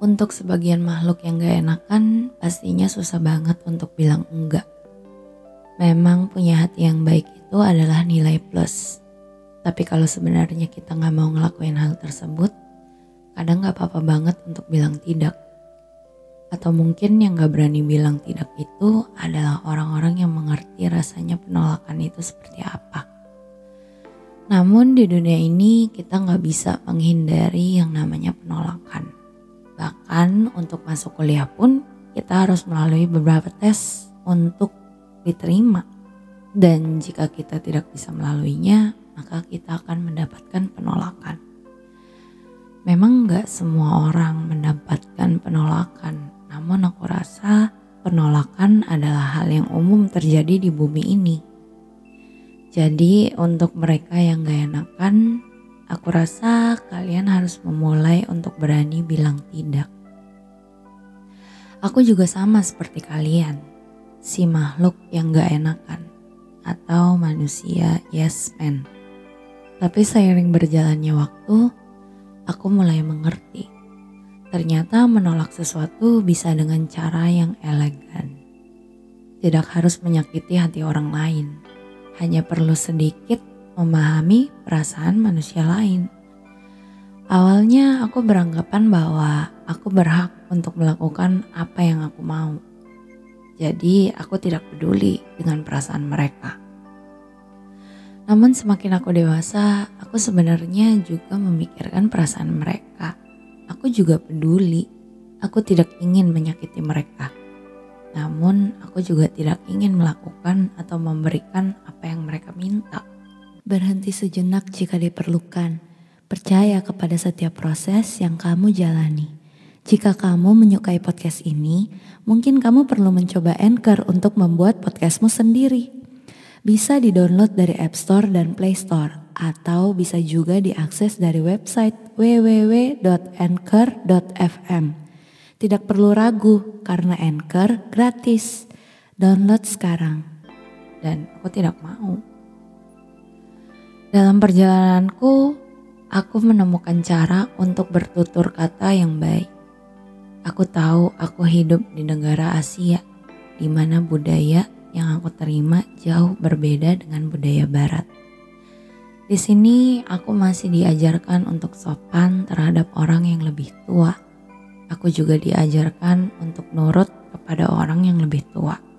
Untuk sebagian makhluk yang gak enakan, pastinya susah banget untuk bilang enggak. Memang punya hati yang baik itu adalah nilai plus. Tapi kalau sebenarnya kita gak mau ngelakuin hal tersebut, kadang gak apa-apa banget untuk bilang tidak. Atau mungkin yang gak berani bilang tidak itu adalah orang-orang yang mengerti rasanya penolakan itu seperti apa. Namun di dunia ini kita gak bisa menghindari yang namanya penolakan Bahkan untuk masuk kuliah pun kita harus melalui beberapa tes untuk diterima. Dan jika kita tidak bisa melaluinya, maka kita akan mendapatkan penolakan. Memang gak semua orang mendapatkan penolakan, namun aku rasa penolakan adalah hal yang umum terjadi di bumi ini. Jadi untuk mereka yang gak enakan, Aku rasa kalian harus memulai untuk berani bilang tidak. Aku juga sama seperti kalian, si makhluk yang gak enakan, atau manusia yes man. Tapi seiring berjalannya waktu, aku mulai mengerti. Ternyata menolak sesuatu bisa dengan cara yang elegan. Tidak harus menyakiti hati orang lain, hanya perlu sedikit memahami perasaan manusia lain. Awalnya aku beranggapan bahwa aku berhak untuk melakukan apa yang aku mau. Jadi aku tidak peduli dengan perasaan mereka. Namun semakin aku dewasa, aku sebenarnya juga memikirkan perasaan mereka. Aku juga peduli. Aku tidak ingin menyakiti mereka. Namun aku juga tidak ingin melakukan atau memberikan apa yang mereka minta. Berhenti sejenak jika diperlukan. Percaya kepada setiap proses yang kamu jalani. Jika kamu menyukai podcast ini, mungkin kamu perlu mencoba Anchor untuk membuat podcastmu sendiri. Bisa di-download dari App Store dan Play Store, atau bisa juga diakses dari website www.anchor.fm. Tidak perlu ragu, karena Anchor gratis. Download sekarang. Dan aku tidak mau dalam perjalananku, aku menemukan cara untuk bertutur kata yang baik. Aku tahu aku hidup di negara Asia, di mana budaya yang aku terima jauh berbeda dengan budaya Barat. Di sini, aku masih diajarkan untuk sopan terhadap orang yang lebih tua. Aku juga diajarkan untuk nurut kepada orang yang lebih tua.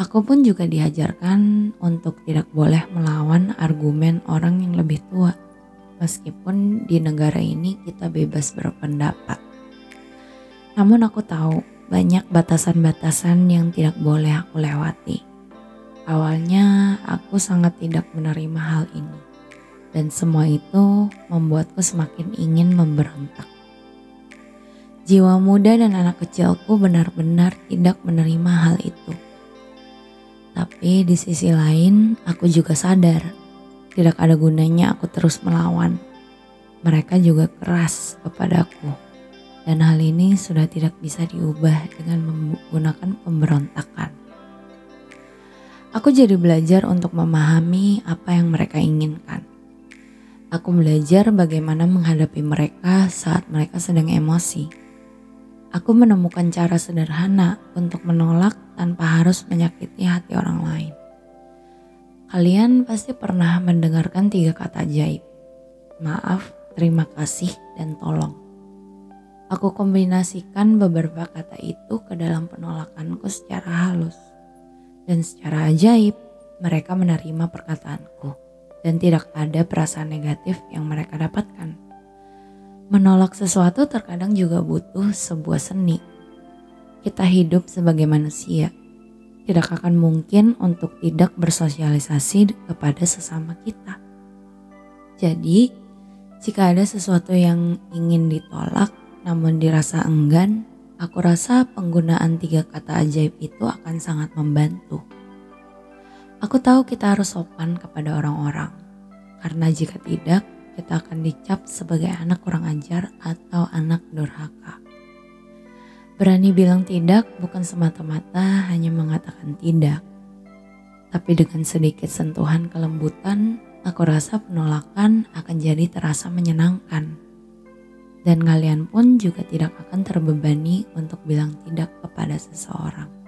Aku pun juga diajarkan untuk tidak boleh melawan argumen orang yang lebih tua, meskipun di negara ini kita bebas berpendapat. Namun aku tahu banyak batasan-batasan yang tidak boleh aku lewati. Awalnya aku sangat tidak menerima hal ini, dan semua itu membuatku semakin ingin memberontak. Jiwa muda dan anak kecilku benar-benar tidak menerima hal itu tapi di sisi lain, aku juga sadar tidak ada gunanya aku terus melawan. Mereka juga keras kepadaku, dan hal ini sudah tidak bisa diubah dengan menggunakan pemberontakan. Aku jadi belajar untuk memahami apa yang mereka inginkan. Aku belajar bagaimana menghadapi mereka saat mereka sedang emosi. Aku menemukan cara sederhana untuk menolak tanpa harus menyakiti hati orang lain. Kalian pasti pernah mendengarkan tiga kata ajaib. Maaf, terima kasih, dan tolong. Aku kombinasikan beberapa kata itu ke dalam penolakanku secara halus. Dan secara ajaib, mereka menerima perkataanku. Dan tidak ada perasaan negatif yang mereka dapatkan. Menolak sesuatu terkadang juga butuh sebuah seni kita hidup sebagai manusia. Tidak akan mungkin untuk tidak bersosialisasi kepada sesama kita. Jadi, jika ada sesuatu yang ingin ditolak, namun dirasa enggan, aku rasa penggunaan tiga kata ajaib itu akan sangat membantu. Aku tahu kita harus sopan kepada orang-orang, karena jika tidak, kita akan dicap sebagai anak kurang ajar atau anak durhaka. Berani bilang tidak bukan semata-mata hanya mengatakan tidak, tapi dengan sedikit sentuhan kelembutan, aku rasa penolakan akan jadi terasa menyenangkan. Dan kalian pun juga tidak akan terbebani untuk bilang tidak kepada seseorang.